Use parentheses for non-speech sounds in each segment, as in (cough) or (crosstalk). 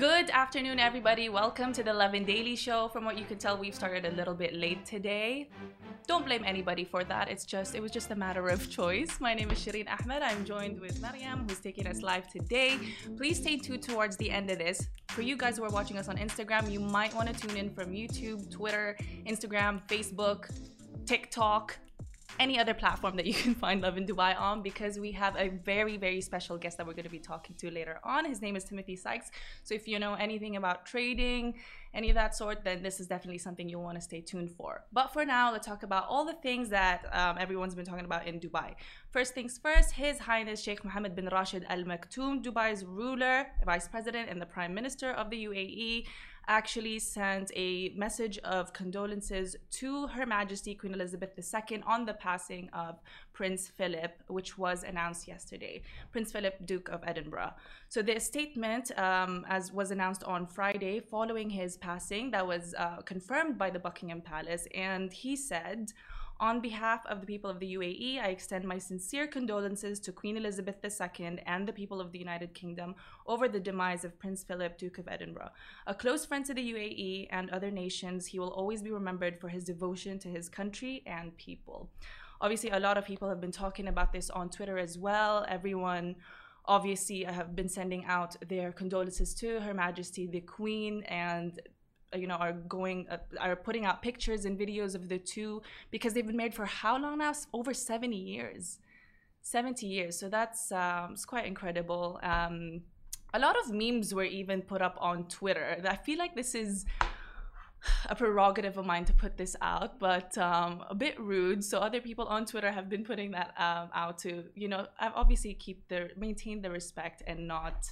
Good afternoon, everybody. Welcome to the Lovin Daily Show. From what you can tell, we've started a little bit late today. Don't blame anybody for that. It's just it was just a matter of choice. My name is Shireen Ahmed. I'm joined with Mariam, who's taking us live today. Please stay tuned towards the end of this. For you guys who are watching us on Instagram, you might want to tune in from YouTube, Twitter, Instagram, Facebook, TikTok, any other platform that you can find Lovin Dubai on because we have a very, very special guest that we're going to be talking to later on. His name is Timothy Sykes. So if you know anything about trading, any of that sort, then this is definitely something you'll want to stay tuned for. But for now, let's talk about all the things that um, everyone's been talking about in Dubai. First things first, His Highness Sheikh Mohammed bin Rashid Al Maktoum, Dubai's ruler, vice president, and the prime minister of the UAE, actually sent a message of condolences to Her Majesty Queen Elizabeth II on the passing of Prince Philip, which was announced yesterday. Prince Philip, Duke of Edinburgh. So the statement, um, as was announced on Friday following his passing, that was uh, confirmed by the Buckingham Palace, and he said. On behalf of the people of the UAE, I extend my sincere condolences to Queen Elizabeth II and the people of the United Kingdom over the demise of Prince Philip, Duke of Edinburgh. A close friend to the UAE and other nations, he will always be remembered for his devotion to his country and people. Obviously, a lot of people have been talking about this on Twitter as well. Everyone obviously have been sending out their condolences to Her Majesty the Queen and you know are going uh, are putting out pictures and videos of the two because they've been married for how long now? Over 70 years. 70 years. So that's um, it's quite incredible. Um, a lot of memes were even put up on twitter. I feel like this is a prerogative of mine to put this out, but um, a bit rude. So other people on Twitter have been putting that um, out to, you know, obviously keep their maintain the respect and not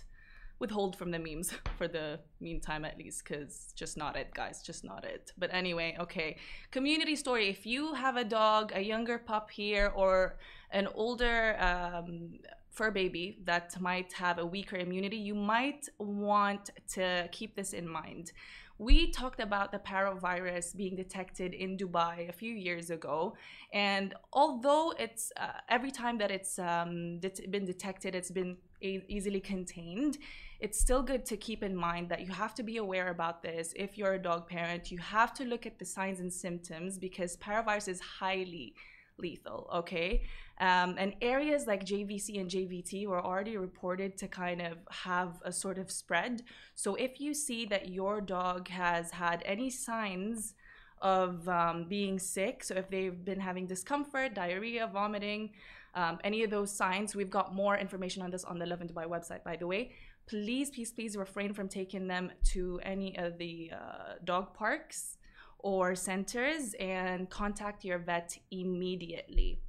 withhold from the memes (laughs) for the meantime at least because just not it guys just not it. But anyway okay. Community story. If you have a dog a younger pup here or an older um, fur baby that might have a weaker immunity you might want to keep this in mind we talked about the parvovirus being detected in Dubai a few years ago, and although it's uh, every time that it's um, det- been detected, it's been e- easily contained it's still good to keep in mind that you have to be aware about this. If you're a dog parent, you have to look at the signs and symptoms because parvovirus is highly lethal, okay? Um, and areas like JVC and JVT were already reported to kind of have a sort of spread. So if you see that your dog has had any signs of um, being sick, so if they've been having discomfort, diarrhea, vomiting, um, any of those signs, we've got more information on this on the Love Lovin Dubai website, by the way please, please, please refrain from taking them to any of the uh, dog parks or centers and contact your vet immediately.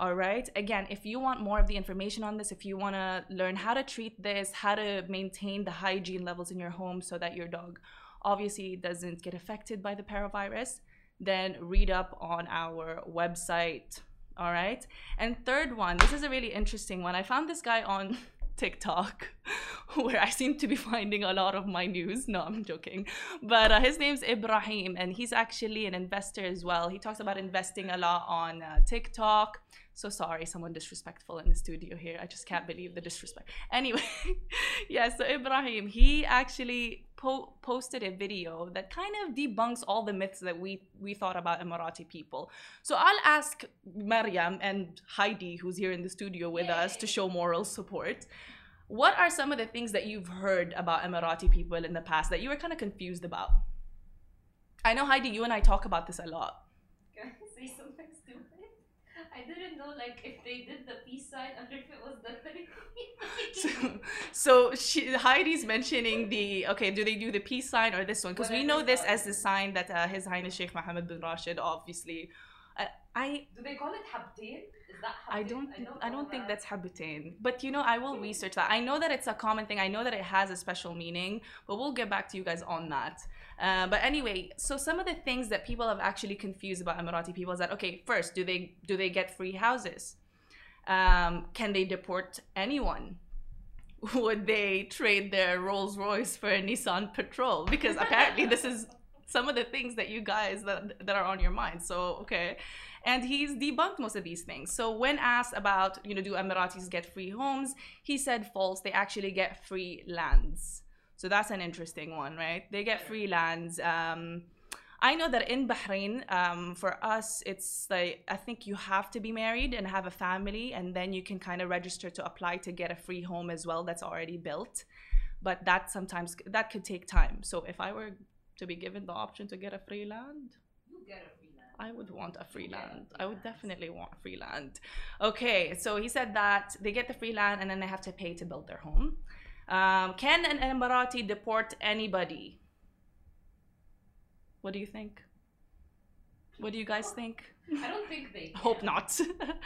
All right. Again, if you want more of the information on this, if you want to learn how to treat this, how to maintain the hygiene levels in your home so that your dog obviously doesn't get affected by the parvovirus, then read up on our website. All right. And third one, this is a really interesting one. I found this guy on (laughs) TikTok, (laughs) where I seem to be finding a lot of my news. No, I'm joking. But uh, his name's Ibrahim, and he's actually an investor as well. He talks about investing a lot on uh, TikTok. So sorry, someone disrespectful in the studio here. I just can't believe the disrespect. Anyway, (laughs) yeah, so Ibrahim, he actually po- posted a video that kind of debunks all the myths that we, we thought about Emirati people. So I'll ask Mariam and Heidi, who's here in the studio with Yay. us, to show moral support. What are some of the things that you've heard about Emirati people in the past that you were kind of confused about? I know, Heidi, you and I talk about this a lot. Can I say something stupid? I didn't know like if they did the peace sign or if it was the (laughs) so, so she, Heidi's mentioning the okay. Do they do the peace sign or this one? Because we know this as the sign that uh, His Highness Sheikh Mohammed bin Rashid obviously. Uh, I do they call it habtain? I don't I don't, I don't think that's habitain. But you know, I will research that. I know that it's a common thing. I know that it has a special meaning, but we'll get back to you guys on that. Uh, but anyway, so some of the things that people have actually confused about Emirati people is that okay, first, do they do they get free houses? Um, can they deport anyone? (laughs) would they trade their Rolls Royce for a Nissan Patrol? Because apparently this is (laughs) some of the things that you guys that, that are on your mind. So okay. And he's debunked most of these things. So when asked about, you know, do Emiratis get free homes, he said false. They actually get free lands. So that's an interesting one, right? They get free lands. Um, I know that in Bahrain, um, for us, it's like I think you have to be married and have a family, and then you can kind of register to apply to get a free home as well that's already built. But that sometimes that could take time. So if I were to be given the option to get a free land, You get a free land. I would want a free Yeah, land. I would definitely want free land. Okay, so he said that they get the free land and then they have to pay to build their home. Um, can an Emirati deport anybody? What do you think? What do you guys think? I don't think they. (laughs) Hope not.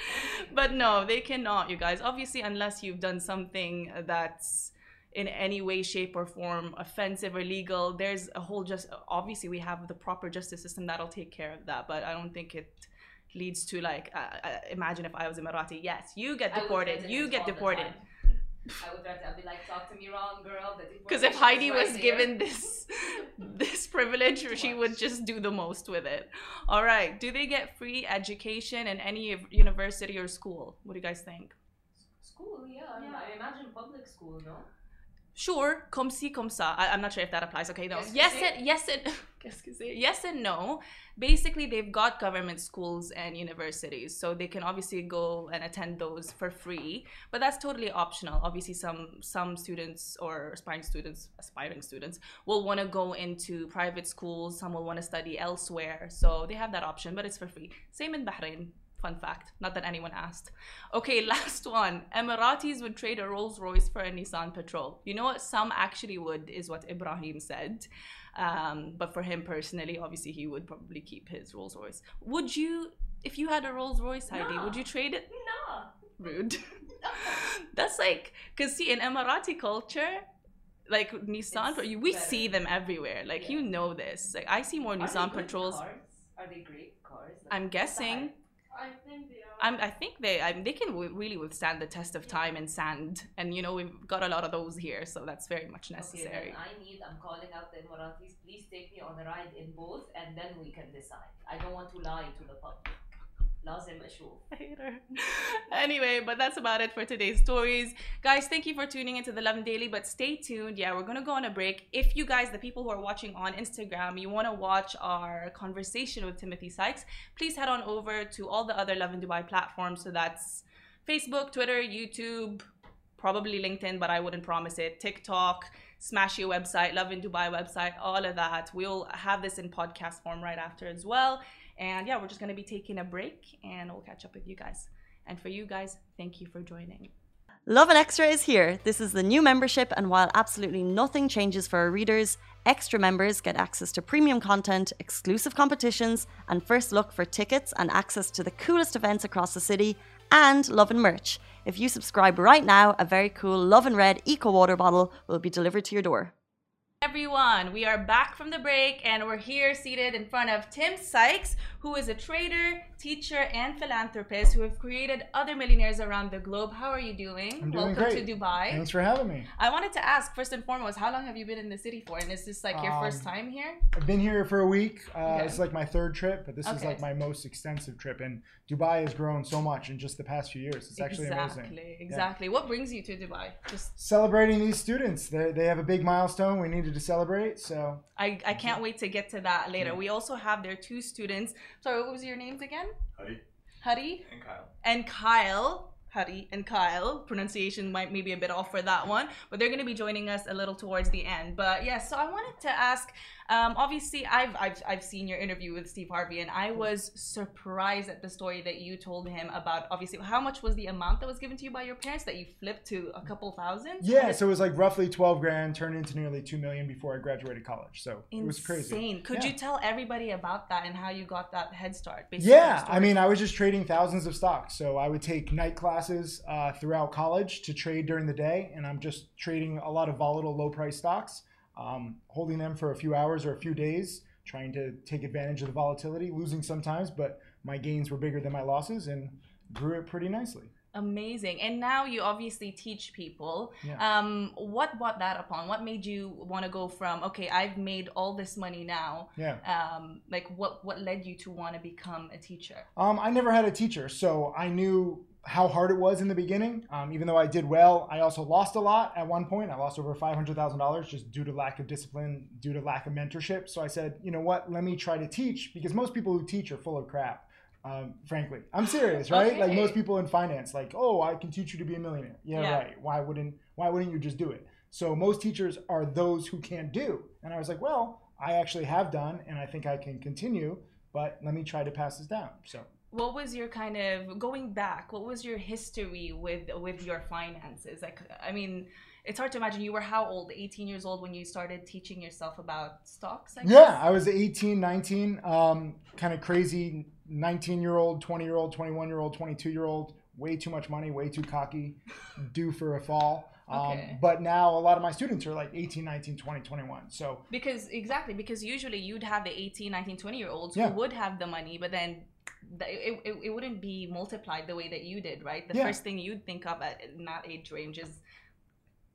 (laughs) but no, they cannot, you guys. Obviously, unless you've done something that's in any way, shape, or form offensive or legal. there's a whole just. Obviously, we have the proper justice system that'll take care of that. But I don't think it leads to like. Uh, uh, imagine if I was Emirati. Yes, you get deported. You get deported. I would threaten. I'd be like, "Talk to me wrong, girl." Because if Heidi was given this (laughs) this privilege, she would just do the most with it. All right. Do they get free education in any university or school? What do you guys think? school, yeah, Yeah. I imagine public school, no. Sure, comme si, comme ça. I, I'm not sure if that applies. Okay, no. Yes and yes and qu'est-ce que c'est? yes and no. Basically, they've got government schools and universities, so they can obviously go and attend those for free. But that's totally optional. Obviously, some some students or aspiring students, aspiring students, will want to go into private schools. Some will want to study elsewhere, so they have that option. But it's for free. Same in Bahrain. Fun fact. Not that anyone asked. Okay, (laughs) last one. Emiratis would trade a Rolls Royce for a Nissan Patrol. You know what? Some actually would, is what Ibrahim said. Um, but for him personally, obviously, he would probably keep his Rolls Royce. Would you, if you had a Rolls Royce, Heidi, No. would you trade it? No. Rude. (laughs) (laughs) That's like, because see, in Emirati culture, like Nissan, It's we better. see them everywhere. Like, Yeah. you know this. Like, I see more Are Nissan Patrols. Cars? Are they great cars? Like, I'm guessing. Hype? I think they are. I'm, I think they I they can w- really withstand the test of time and sand, and you know we've got a lot of those here, so that's very much necessary. then I need. I'm calling out the Emiratis. Please take me on a ride in both, and then we can decide. I don't want to lie to the public. لازم اشوف (laughs) anyway but that's about it for today's stories. Guys thank you for tuning into the Lovin Daily but stay tuned. Yeah we're gonna go on a break. If you guys the people who are watching on instagram you want to watch our conversation with timothy sykes please head on over to all the other Lovin Dubai platforms. So that's facebook twitter youtube probably linkedin but i wouldn't promise it. Tiktok smash your website Lovin Dubai website all of that. We'll have this in podcast form right after as well. And yeah, we're just gonna be taking a break and we'll catch up with you guys. And for you guys, thank you for joining. Lovin Extra is here. This is the new membership, and while absolutely nothing changes for our readers, extra members get access to premium content, exclusive competitions, and first look for tickets and access to the coolest events across the city, and Lovin merch. If you subscribe right now, a very cool Lovin Red Eco Water bottle will be delivered to your door. Everyone, we are back from the break and we're here seated in front of Tim Sykes, who is a trader, teacher, and philanthropist who have created other millionaires around the globe. How are you doing? I'm doing Welcome great. to Dubai. Thanks for having me. I wanted to ask first and foremost, how long have you been in the city for? And is this like your first Um, time here? I've been here for a week. Uh, Okay. It's like my third trip, but this is like my most extensive trip. And Dubai has grown so much in just the past few years. It's actually exactly, amazing. exactly. Exactly. What brings you to Dubai? Just Celebrating these students, they they have a big milestone we needed to celebrate. So I, I can't wait to get to that later. Yeah. We also have their two students. Sorry, what was your names again? Huddy Hari and Kyle. and Kyle. Huddy and Kyle. Pronunciation might maybe a bit off for that one, but they're going to be joining us a little towards the end. But yeah, so I wanted to ask. Um, obviously, I've, I've I've seen your interview with Steve Harvey, and I was surprised at the story that you told him about. Obviously, how much was the amount that was given to you by your parents that you flipped to a couple thousand? yeah, so it was like roughly 12 grand, turned into nearly 2 million before I graduated college. So it was crazy. Insane. Could Yeah. you tell everybody about that and how you got that head start? based on your Yeah, I mean, I was just trading thousands of stocks. So I would take night classes uh, throughout college to trade during the day, and I'm just trading a lot of volatile, low price stocks, um, holding them for a few hours or a few days, trying to take advantage of the volatility, losing sometimes, but my gains were bigger than my losses and grew it pretty nicely. Amazing. And now you obviously teach people. Yeah. Um, what brought that upon? What made you want to go from okay, I've made all this money now. Yeah. Um, like what what led you to want to become a teacher? Um, I never had a teacher, so I knew how hard it was in the beginning. Um, even though I did well, I also lost a lot at one point. I lost over $500,000 just due to lack of discipline, due to lack of mentorship. So I said, you know what, let me try to teach because most people who teach are full of crap. Um, frankly, I'm serious, (laughs) right? Like most people in finance, like, oh, I can teach you to be a millionaire. Yeah, Yeah. right. Why wouldn't Why wouldn't you just do it? So most teachers are those who can't do. And I was like, well, I actually have done, and I think I can continue. But let me try to pass this down. So What was your kind of going back? What was your history with with your finances? Like, I mean, it's hard to imagine. You were how old? 18 years old when you started teaching yourself about stocks. I guess? Yeah, I was 18, 19, um, kind of crazy 19 year old, 20 year old, 21 year old, 22 year old, way too much money, way too cocky, (laughs) due for a fall. Um, Okay. But now a lot of my students are like 18, 19, 20, 21. So Because exactly, because usually you'd have the 18, 19, 20 year olds Yeah. who would have the money, but then the, it, it, it wouldn't be multiplied the way that you did, right? The Yeah. first thing you'd think of at that age range is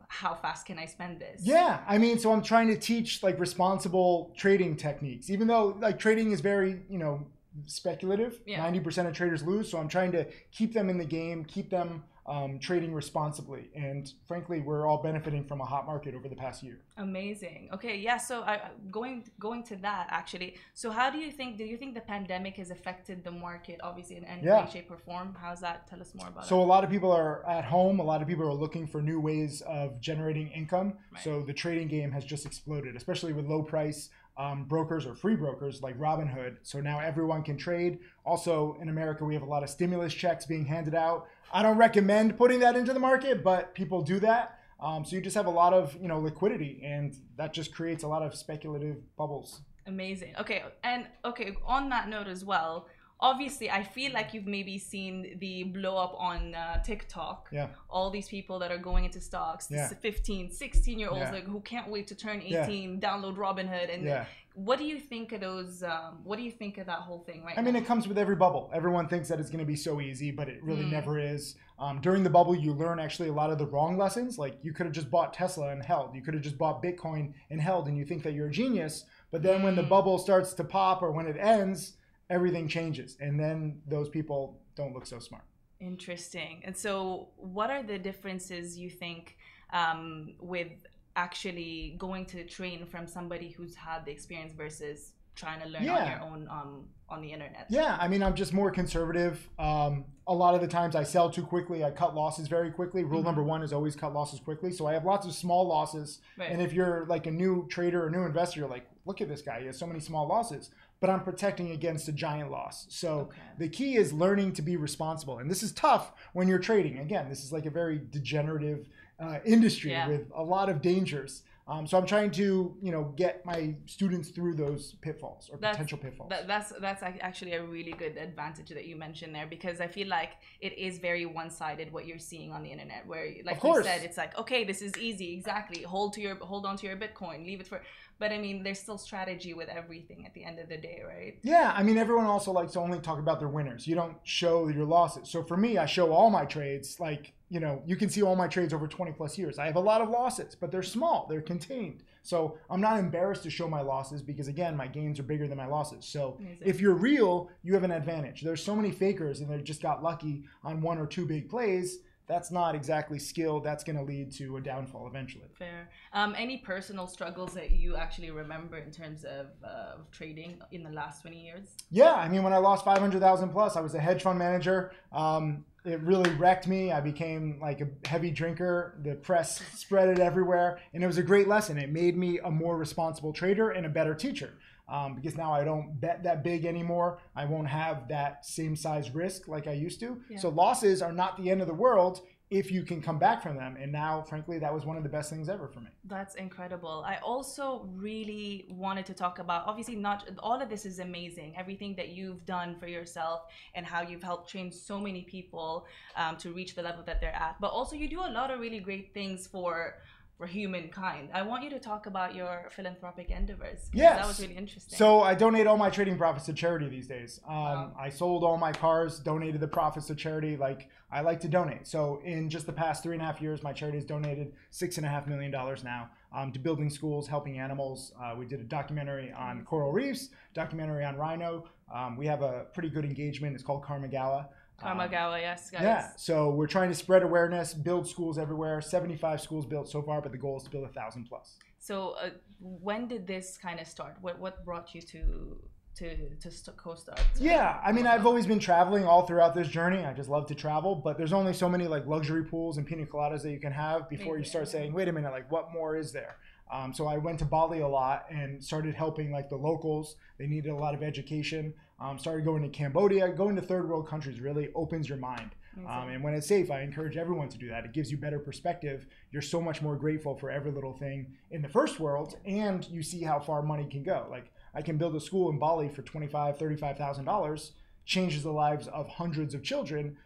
how fast can I spend this? yeah, I mean, so I'm trying to teach like responsible trading techniques, even though like trading is very, you know, speculative. Yeah. 90% of traders lose. So I'm trying to keep them in the game, keep them um, trading responsibly. And frankly, we're all benefiting from a hot market over the past year. Amazing. Okay, yeah. So I going going to that actually. So how do you think? Do you think the pandemic has affected the market, obviously in any Yeah. way, shape, or form? How's that? Tell us more about So it. So a lot of people are at home. A lot of people are looking for new ways of generating income. Right. So the trading game has just exploded, especially with low price um, brokers or free brokers like Robinhood. So now everyone can trade. Also in America, we have a lot of stimulus checks being handed out. I don't recommend putting that into the market, but people do that. Um, so you just have a lot of you know liquidity, and that just creates a lot of speculative bubbles. Amazing. Okay, and okay, on that note as well, obviously I feel like you've maybe seen the blow up on uh, TikTok. Yeah. All these people that are going into stocks, Yeah. 15, 16 year olds Yeah. like who can't wait to turn Yeah. 18, download Robinhood and Yeah. what do you think of those um, what do you think of that whole thing right I mean, it comes with every bubble. Everyone thinks that it's going to be so easy, but it really Mm. never is. Um, during the bubble, you learn actually a lot of the wrong lessons. Like you could have just bought Tesla and held. You could have just bought Bitcoin and held, and you think that you're a genius. But then when the Mm. bubble starts to pop or when it ends, everything changes, and then those people don't look so smart. Interesting. And so, what are the differences you think um, with actually going to train from somebody who's had the experience versus trying to learn on your own um, on the internet? Yeah, I mean, I'm just more conservative. Um, a lot of the times I sell too quickly. I cut losses very quickly. Rule Mhm. number one is always cut losses quickly. So I have lots of small losses. Right. And if you're like a new trader or new investor, you're like, look at this guy. He has so many small losses. But I'm protecting against a giant loss. So Okay. the key is learning to be responsible. And this is tough when you're trading. Again, this is like a very degenerative uh, industry Yeah. with a lot of dangers. Um, so I'm trying to, you know, get my students through those pitfalls or That's- potential pitfalls. That, that's that's actually a really good advantage that you mentioned there because I feel like it is very one-sided what you're seeing on the internet where like you said it's like okay this is easy exactly hold to your hold on to your bitcoin leave it for but I mean there's still strategy with everything at the end of the day right Yeah, I mean, everyone also likes to only talk about their winners. You don't show your losses. So for me, I show all my trades. Like, you know, you can see all my trades over 20 plus years. I have a lot of losses, but they're small, they're contained. So I'm not embarrassed to show my losses because, again, my gains are bigger than my losses. So Amazing. if you're real, you have an advantage. There's so many fakers and they just got lucky on one or two big plays. That's not exactly skill. That's going to lead to a downfall eventually. Fair. Um, any personal struggles that you actually remember in terms of uh, trading in the last 20 years? Yeah, I mean, when I lost 500,000 plus, I was a hedge fund manager. Um, it really wrecked me. I became like a heavy drinker. The press spread it everywhere. And it was a great lesson. It made me a more responsible trader and a better teacher. Um, because now I don't bet that big anymore. I won't have that same size risk like I used to. Yeah. So losses are not the end of the world if you can come back from them. And now, frankly, that was one of the best things ever for me. That's incredible. I also really wanted to talk about obviously not all of this is amazing. Everything that you've done for yourself and how you've helped train so many people um, to reach the level that they're at. But also you do a lot of really great things for for humankind. I want you to talk about your philanthropic endeavors. Yes. that was really interesting. So I donate all my trading profits to charity these days. Um, Wow. I sold all my cars, donated the profits to charity. Like I like to donate. So in just the past three and a half years, my charity has donated six and a half million dollars now um, to building schools, helping animals. Uh, we did a documentary on coral reefs, documentary on rhino. Um, we have a pretty good engagement. It's called Karmagawa. Karmagawa, yes, guys. yeah, so we're trying to spread awareness, build schools everywhere. 75 schools built so far, but the goal is to build a thousand plus. So uh, when did this kind of start? What what brought you to to to st- co-start? Yeah, I mean, I've always been traveling all throughout this journey. I just love to travel, but there's only so many like luxury pools and pina coladas that you can have before you start saying, "Wait a minute, like what more is there?" Um, so I went to Bali a lot and started helping like the locals. They needed a lot of education. Um, started going to Cambodia. Going to third world countries really opens your mind. Um, and when it's safe, I encourage everyone to do that. It gives you better perspective. You're so much more grateful for every little thing in the first world, and you see how far money can go. Like I can build a school in Bali for twenty-five, thirty-five thousand dollars, changes the lives of hundreds of children.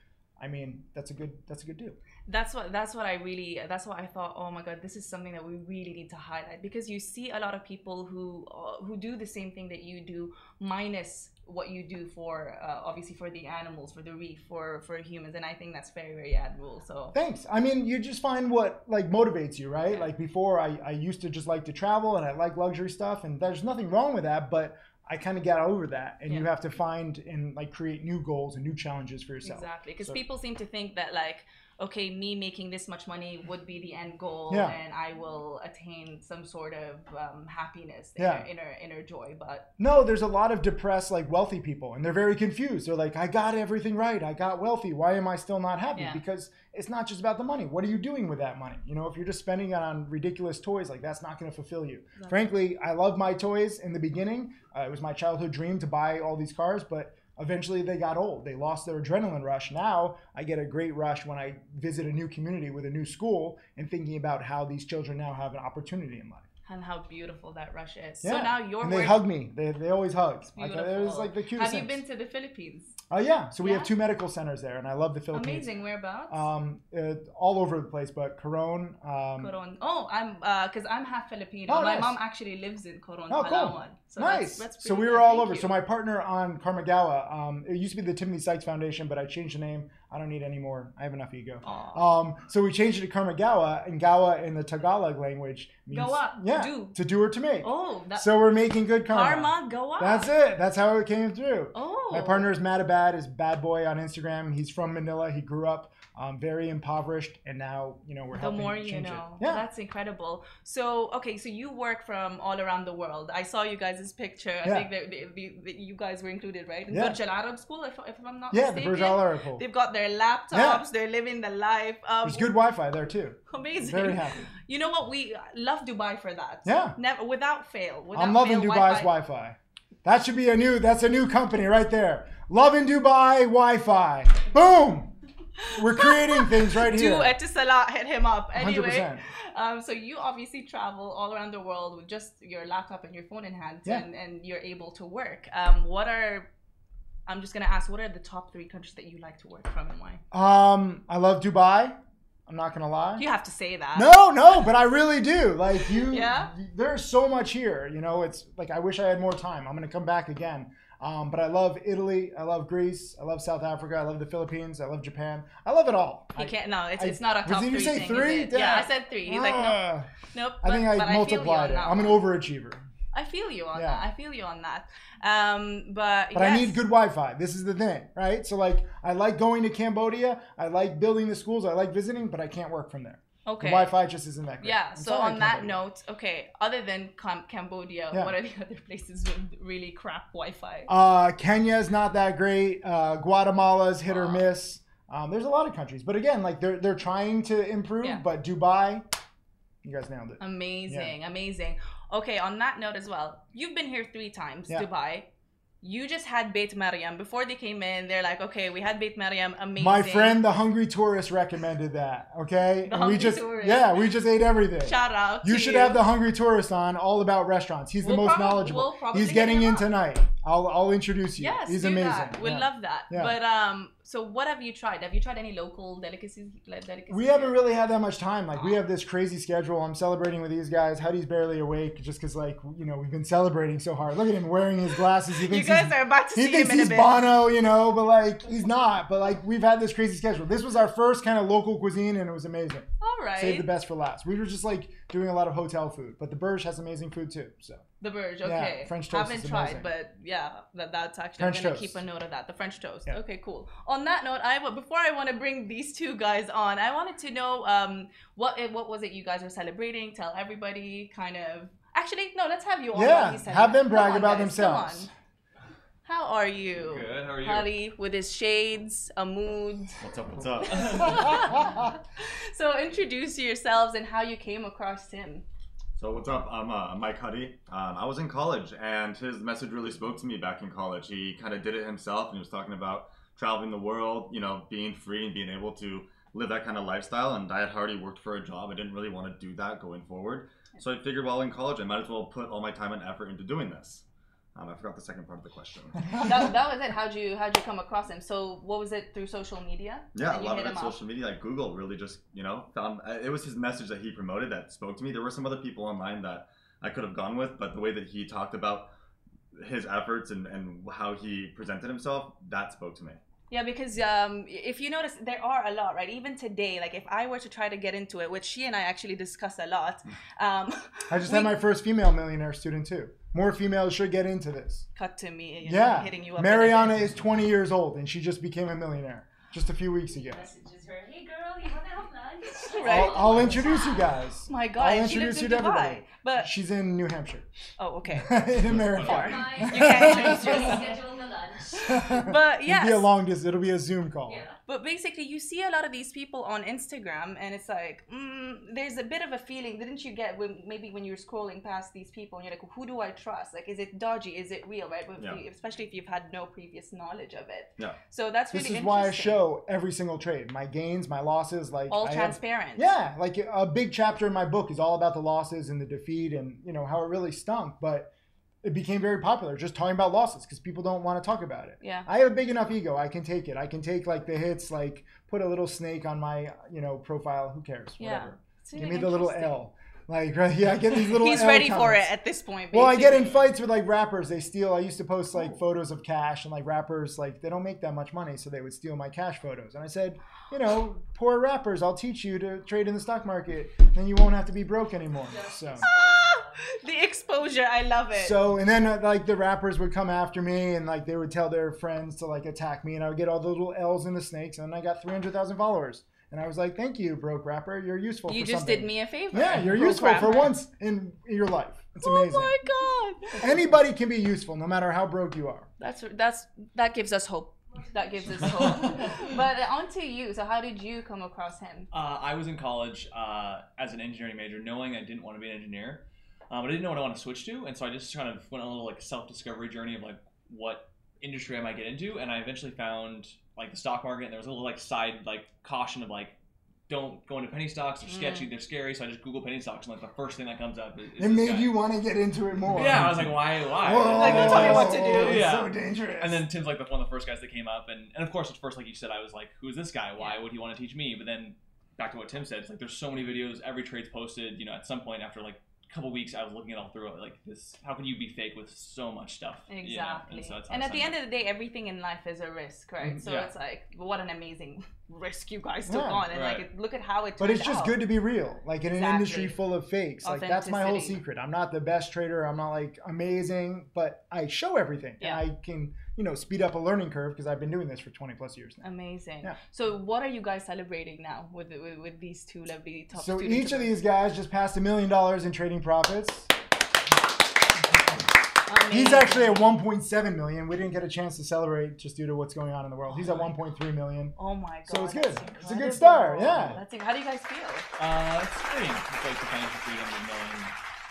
I mean, that's a good that's a good deal. that's what that's what I really that's what I thought. Oh my god, this is something that we really need to highlight because you see a lot of people who uh, who do the same thing that you do, minus what you do for uh, obviously for the animals, for the reef, for for humans, and I think that's very very admirable. So Thanks. I mean, you just find what like motivates you, right? Yeah. Like before, I, I used to just like to travel and I like luxury stuff, and there's nothing wrong with that, but I kind of got over that, and you have to find and like create new goals and new challenges for yourself. Exactly, because So- people seem to think that like, okay, me making this much money would be the end goal, Yeah. and I will attain some sort of um, happiness, Yeah. inner, inner joy. But No, there's a lot of depressed, like wealthy people, and they're very confused. They're like, I got everything right. I got wealthy. Why am I still not happy? Yeah. Because it's not just about the money. What are you doing with that money? You know, if you're just spending it on ridiculous toys, like that's not going to fulfill you. Frankly, I love my toys in the beginning. Uh, it was my childhood dream to buy all these cars, but eventually they got old. They lost their adrenaline rush. Now I get a great rush when I visit a new community with a new school and thinking about how these children now have an opportunity in life. and how beautiful that rush is. Yeah. So now you're and they hug me. They, they always hug. Like, it was like the cutest. Have you things. been to the Philippines? Oh yeah, so we Yeah? have two medical centers there, and I love the Philippines. Amazing. Whereabouts? Um, uh, all over the place, but Coron. Um, Coron. Oh, I'm because I'm half Filipino. Oh, My nice. mom actually lives in Coron, Oh, cool. So nice. That's, that's so we good. were all Thank over. you. So my partner on Karmagawa, um, it used to be the Timothy Sykes Foundation, but I changed the name. I don't need any more. I have enough ego. Um, so we changed it to Karmagawa, and Gawa in the Tagalog language means Gawa, yeah, do. to do or to make. oh, that So we're making good karma. karma go up. That's it. That's how it came through. Oh, My partner is Matabad, is Bad Boy on Instagram. He's from Manila. He grew up um, very impoverished, and now you know we're the helping more you change know. it. Yeah. That's incredible. So, okay, so you work from all around the world. I saw you guys' picture. I Yeah. think that the, the, the, you guys were included, right? In Yeah. Burj Al Arab School, if, if I'm not yeah, the mistaken. Burj Al Arab pool. They've got their laptops. Yeah. They're living the life. Um, There's good Wi-Fi there too. amazing. Very happy. (laughs) You know what? We love Dubai for that. Yeah. Never without fail. Without I'm loving fail, Dubai's Wi-Fi. That should be a new. That's a new company right there. Loving Dubai Wi-Fi. Boom. We're creating things right (laughs) here. Do. Etisalat hit him up. Anyway, 100%. um, so you obviously travel all around the world with just your laptop and your phone in hand, Yeah. and, and you're able to work. Um, what are I'm just gonna ask, what are the top three countries that you like to work from and why? Um, I love Dubai. I'm not gonna lie. You have to say that. No, no, but I really do. Like you, (laughs) Yeah? there's so much here. You know, it's like I wish I had more time. I'm gonna come back again. Um, but I love Italy. I love Greece. I love South Africa. I love the Philippines. I love Japan. I love it all. He I- can't. No, it's, I- it's not a top did you three say thing, three? it? Yeah, I said three. He's like, no, Ah, nope. I think but- I multiplied on it. I'm an overachiever. I feel you on Yeah. that. I feel you on that. Um, but But I need good Wi-Fi. This is the thing, right? So like, I like going to Cambodia. I like building the schools. I like visiting, but I can't work from there. Okay. The Wi-Fi just isn't that great. Yeah. I'm So on that note, okay. Other than Cam- Cambodia, Yeah. what are the (laughs) other places with really crap Wi-Fi? Uh, Kenya's not that great. Uh, Guatemala's hit or miss. Um, there's a lot of countries, but again, like they're they're trying to improve. Yeah. But Dubai, you guys nailed it. Amazing, amazing. Okay, on that note as well, you've been here three times, Yeah. Dubai. You just had Beit Mariam. Before they came in, they're like, okay, we had Beit Mariam, amazing. My friend, the hungry tourist, recommended that. Okay, The and we just Tourist. yeah, we just ate everything. Shout out. You should have the hungry tourist on, all about restaurants. He's the We'll most prob- knowledgeable. we'll He's get getting in on. tonight. I'll I'll introduce you. Yes, He's do amazing. that. We'd Yeah. love that. Yeah. But um, so what have you tried? Have you tried any local delicacies? Like delicacies We haven't really had that much time. Like we have this crazy schedule. I'm celebrating with these guys. Huddy's barely awake just because like you know we've been celebrating so hard. Look at him wearing his glasses. He (laughs) You thinks guys he's, are about to he see thinks him in a he's bit. Bono, you know, but like he's not. But like we've had this crazy schedule. This was our first kind of local cuisine, and it was amazing. All right. Save the best for last. We were just like doing a lot of hotel food, but the Burj has amazing food too. So The Burj, Yeah, okay. French toast I Haven't tried, amazing. but yeah, that, that's actually French I'm gonna toast. keep a note of that. The French toast. Yeah. Okay, cool. On that note, I before I want to bring these two guys on, I wanted to know um what it, what was it you guys were celebrating? Tell everybody, kind of. Actually, no, let's have you on. Yeah, have them brag on, about guys, themselves. How are you? Good. How are you? Hali with his shades, a mood. What's up? What's up? (laughs) so introduce yourselves and how you came across him. so what's up? I'm uh, Mike Huddy. Um, I was in college, and his message really spoke to me back in college. He kind of did it himself, and he was talking about traveling the world, you know, being free and being able to live that kind of lifestyle. And I had already worked for a job. I didn't really want to do that going forward. So I figured while in college, I might as well put all my time and effort into doing this. Um, I forgot the second part of the question. (laughs) that, that was it. (laughs) How'd you how'd you come across him? So what was it through social media? Yeah, And a lot of it social media, like Google, really just you know found uh, it was his message that he promoted that spoke to me. There were some other people online that I could have gone with, but the way that he talked about his efforts and, and how he presented himself, that spoke to me. Yeah, because um, if you notice, there are a lot, right? Even today, like if I were to try to get into it, which she and I actually discuss a lot, (laughs) um, I just We- had my first female millionaire student too. More females should get into this. cut to me, you know, Yeah, hitting you up. Mariana is 20 years old and she just became a millionaire just a few weeks ago. Messages her, hey girl, you wanna have lunch? (laughs) Right. I'll, I'll introduce you guys. Oh my God, I'll and she introduce you to Dubai. everybody. But She's in New Hampshire, oh, okay. (laughs) in America. Far. You can't (laughs) introduce Just yourself. schedule the lunch. But It'll be a long distance. It'll be a Zoom call. Yeah. But basically, you see a lot of these people on Instagram, and it's like, mm, there's a bit of a feeling. Didn't you get when maybe when you're scrolling past these people, and you're like, who do I trust? Like, is it dodgy? Is it real? Right? Yeah. you- especially if you've had no previous knowledge of it. Yeah. So that's This really is why I show every single trade, my gains, my losses, like all I have- transparent. Yeah, like a big chapter in my book is all about the losses and the defeat and you know how it really stunk, but it became very popular just talking about losses because people don't want to talk about it. Yeah. I have a big enough ego. I can take it. I can take like the hits, like put a little snake on my, you know, profile. Who cares? Yeah. Whatever. Give me the little. L. Like right, yeah, I get these little. (laughs) He's L ready for it at this point. Well, I get in fights with like rappers. They steal. I used to post like photos of cash, and like rappers, like they don't make that much money, so they would steal my cash photos. And I said, you know, poor rappers, I'll teach you to trade in the stock market, then you won't have to be broke anymore. So, ah! (laughs) the exposure. I love it. so, and then uh, like the rappers would come after me, and like they would tell their friends to like attack me, and I would get all the little L's in the snakes, and then I got three hundred thousand followers. And I was like, "Thank you, broke rapper. You're useful." you for just something. did me a favor. Yeah, you're Broke useful for once in your life. It's Oh my god. Anybody can be useful, no matter how broke you are. That's that's that gives us hope. That gives us hope. (laughs) but uh, on to you. So how did you come across him? Uh, I was in college uh, as an engineering major, knowing I didn't want to be an engineer, Um, but I didn't know what I want to switch to, and so I just kind of went on a little like self-discovery journey of like what industry I might get into, and I eventually found like the stock market, and there was a little like side like caution of like. Don't go into penny stocks. They're mm. sketchy. They're scary. So I just Google penny stocks, and like the first thing that comes up is, is It made guy. you want to get into it more. Yeah, I was like, why? Why? Whoa, Like, don't tell me what to do. it's Yeah. so dangerous. And then Tim's like the one of the first guys that came up, and, and of course at first, like you said, I was like, "Who's this guy? Why would he want to teach me?" But then back to what Tim said, it's like there's so many videos, every trade's posted. You know, at some point after like a couple weeks, I was looking at all through it, like this. How can you be fake with so much stuff? you know? Exactly. And, so that's and at the signed end of the day, everything in life is a risk, right? Mhm. So Yeah. it's like, what an amazing (laughs) risk you guys took Yeah. on, and Right. like, look at how it. but it's just out. good to be real. Like in an industry full of fakes. Like that's my whole secret. I'm not the best trader. I'm not like amazing, but I show everything. Yeah. And I can, you know, speed up a learning curve because I've been doing this for 20 plus years now. Amazing. Yeah. So what are you guys celebrating now with with, with these two lovely top So students each of these guys just passed a million dollars in trading profits. Amazing. He's actually at 1.7 million. We didn't get a chance to celebrate just due to what's going on in the world. He's at 1.3 million. Oh my god. So it's that's good. It's a good start, yeah. That's how do you guys feel? Uh, it's freeing. It's like the financial freedom of knowing,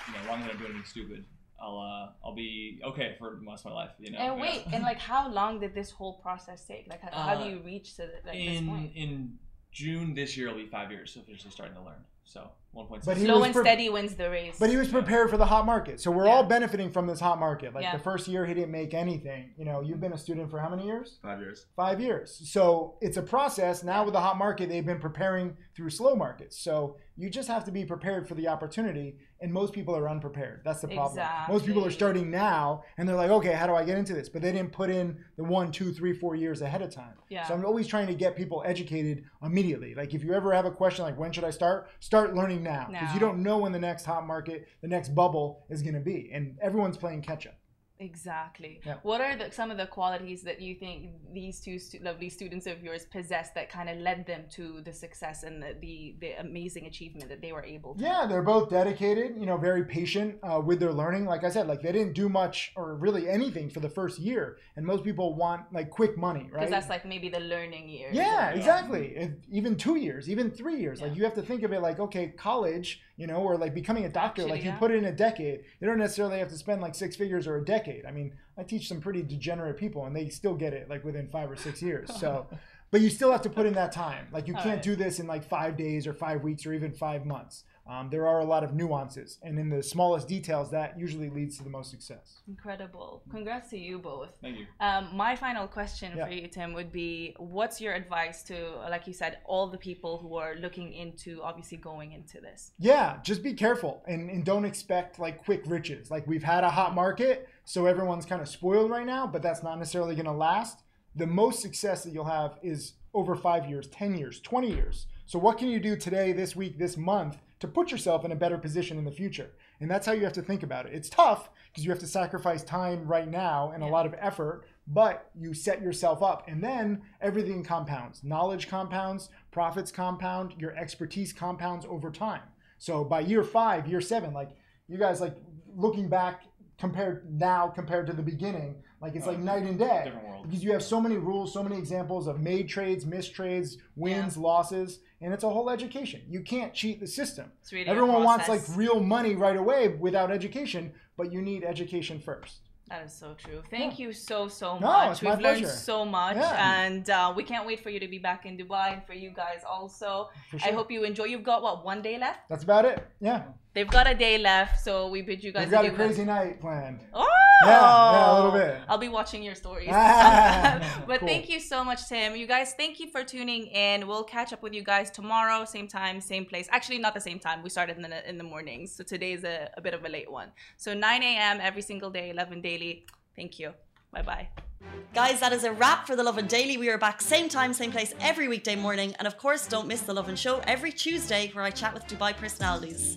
you know, as long as I don't do anything stupid, I'll uh, I'll be okay for the rest of my life. You know. and Yeah. wait, and like, how long did this whole process take? Like, how, how do Uh, you reach to the, like, this point? in June this year, it'll be five years officially starting to learn. So One point But he Slow was and pre- steady wins the race. But he was prepared for the hot market. So we're Yeah. all benefiting from this hot market. Like Yeah. the first year he didn't make anything. You know, you've been a student for how many years? Five years. Five years. So it's a process. Now with the hot market, they've been preparing through slow markets. So you just have to be prepared for the opportunity. And most people are unprepared. That's the problem. Most people are Exactly. starting now and they're like, okay, how do I get into this? But they didn't put in the one, two, three, four years ahead of time. Yeah. So I'm always trying to get people educated immediately. Like if you ever have a question like when should I start, start learning now because Now. you don't know when the next hot market, the next bubble is going to be, and everyone's playing catch up. Exactly. Yeah. What are the, some of the qualities that you think these two stu- lovely students of yours possess that kind of led them to the success and the, the, the amazing achievement that they were able to? Yeah, they're both dedicated, you know, very patient uh, with their learning. Like I said, like they didn't do much or really anything for the first year, and most people want like quick money, right? Because that's like maybe the learning years. Yeah, exactly. And even two years, even three years. Like you have to think of it like, okay, college, you know, or like becoming a doctor, Actually, like you put it in a decade. You don't necessarily have to spend like six figures or a decade. I mean, I teach some pretty degenerate people and they still get it like within five or six years. So, (laughs) but you still have to put in that time. Like you All can't right. do this in like five days or five weeks or even five months. Um, there are a lot of nuances, and in the smallest details, that usually leads to the most success. Incredible. Congrats to you both. Thank you. Um, my final question Yeah. for you, Tim, would be what's your advice to, like you said, all the people who are looking into obviously going into this? Yeah, just be careful and, and don't expect like quick riches. Like we've had a hot market, so everyone's kind of spoiled right now, but that's not necessarily going to last. The most success that you'll have is over five years, 10 years, 20 years. So, what can you do today, this week, this month to put yourself in a better position in the future? And that's how you have to think about it. It's tough because you have to sacrifice time right now and a lot of effort, but you set yourself up and then everything compounds. Knowledge compounds, profits compound, your expertise compounds over time. So by year five, year seven, like you guys like looking back compared now compared to the beginning, like it's oh, like Oh, night and day. Because you have so many rules, so many examples of made trades, missed trades, wins, losses, and it's a whole education. You can't cheat the system. Really Everyone wants like real money right away without education, but you need education first. That is so true. Thank you so so No, much. it's my We've learned pleasure. so much, Yeah. and uh, we can't wait for you to be back in Dubai and for you guys also. For I hope you enjoy. You've got what one day left? That's about it. Yeah. They've got a day left, so we bid you guys. We've got a adieu. crazy night planned. Oh, yeah, a little bit. I'll be watching your stories. Ah, (laughs) (laughs) but cool. thank you so much, Tim. You guys, thank you for tuning in. We'll catch up with you guys tomorrow, same time, same place. Actually, not the same time. We started in the in the mornings, so today's a, a bit of a late one. So 9 a.m. every single day, 11 daily. Thank you. Bye bye. Guys, that is a wrap for The Lovin Daily. We are back same time, same place every weekday morning. And of course, don't miss The Lovin Show every Tuesday where I chat with Dubai personalities.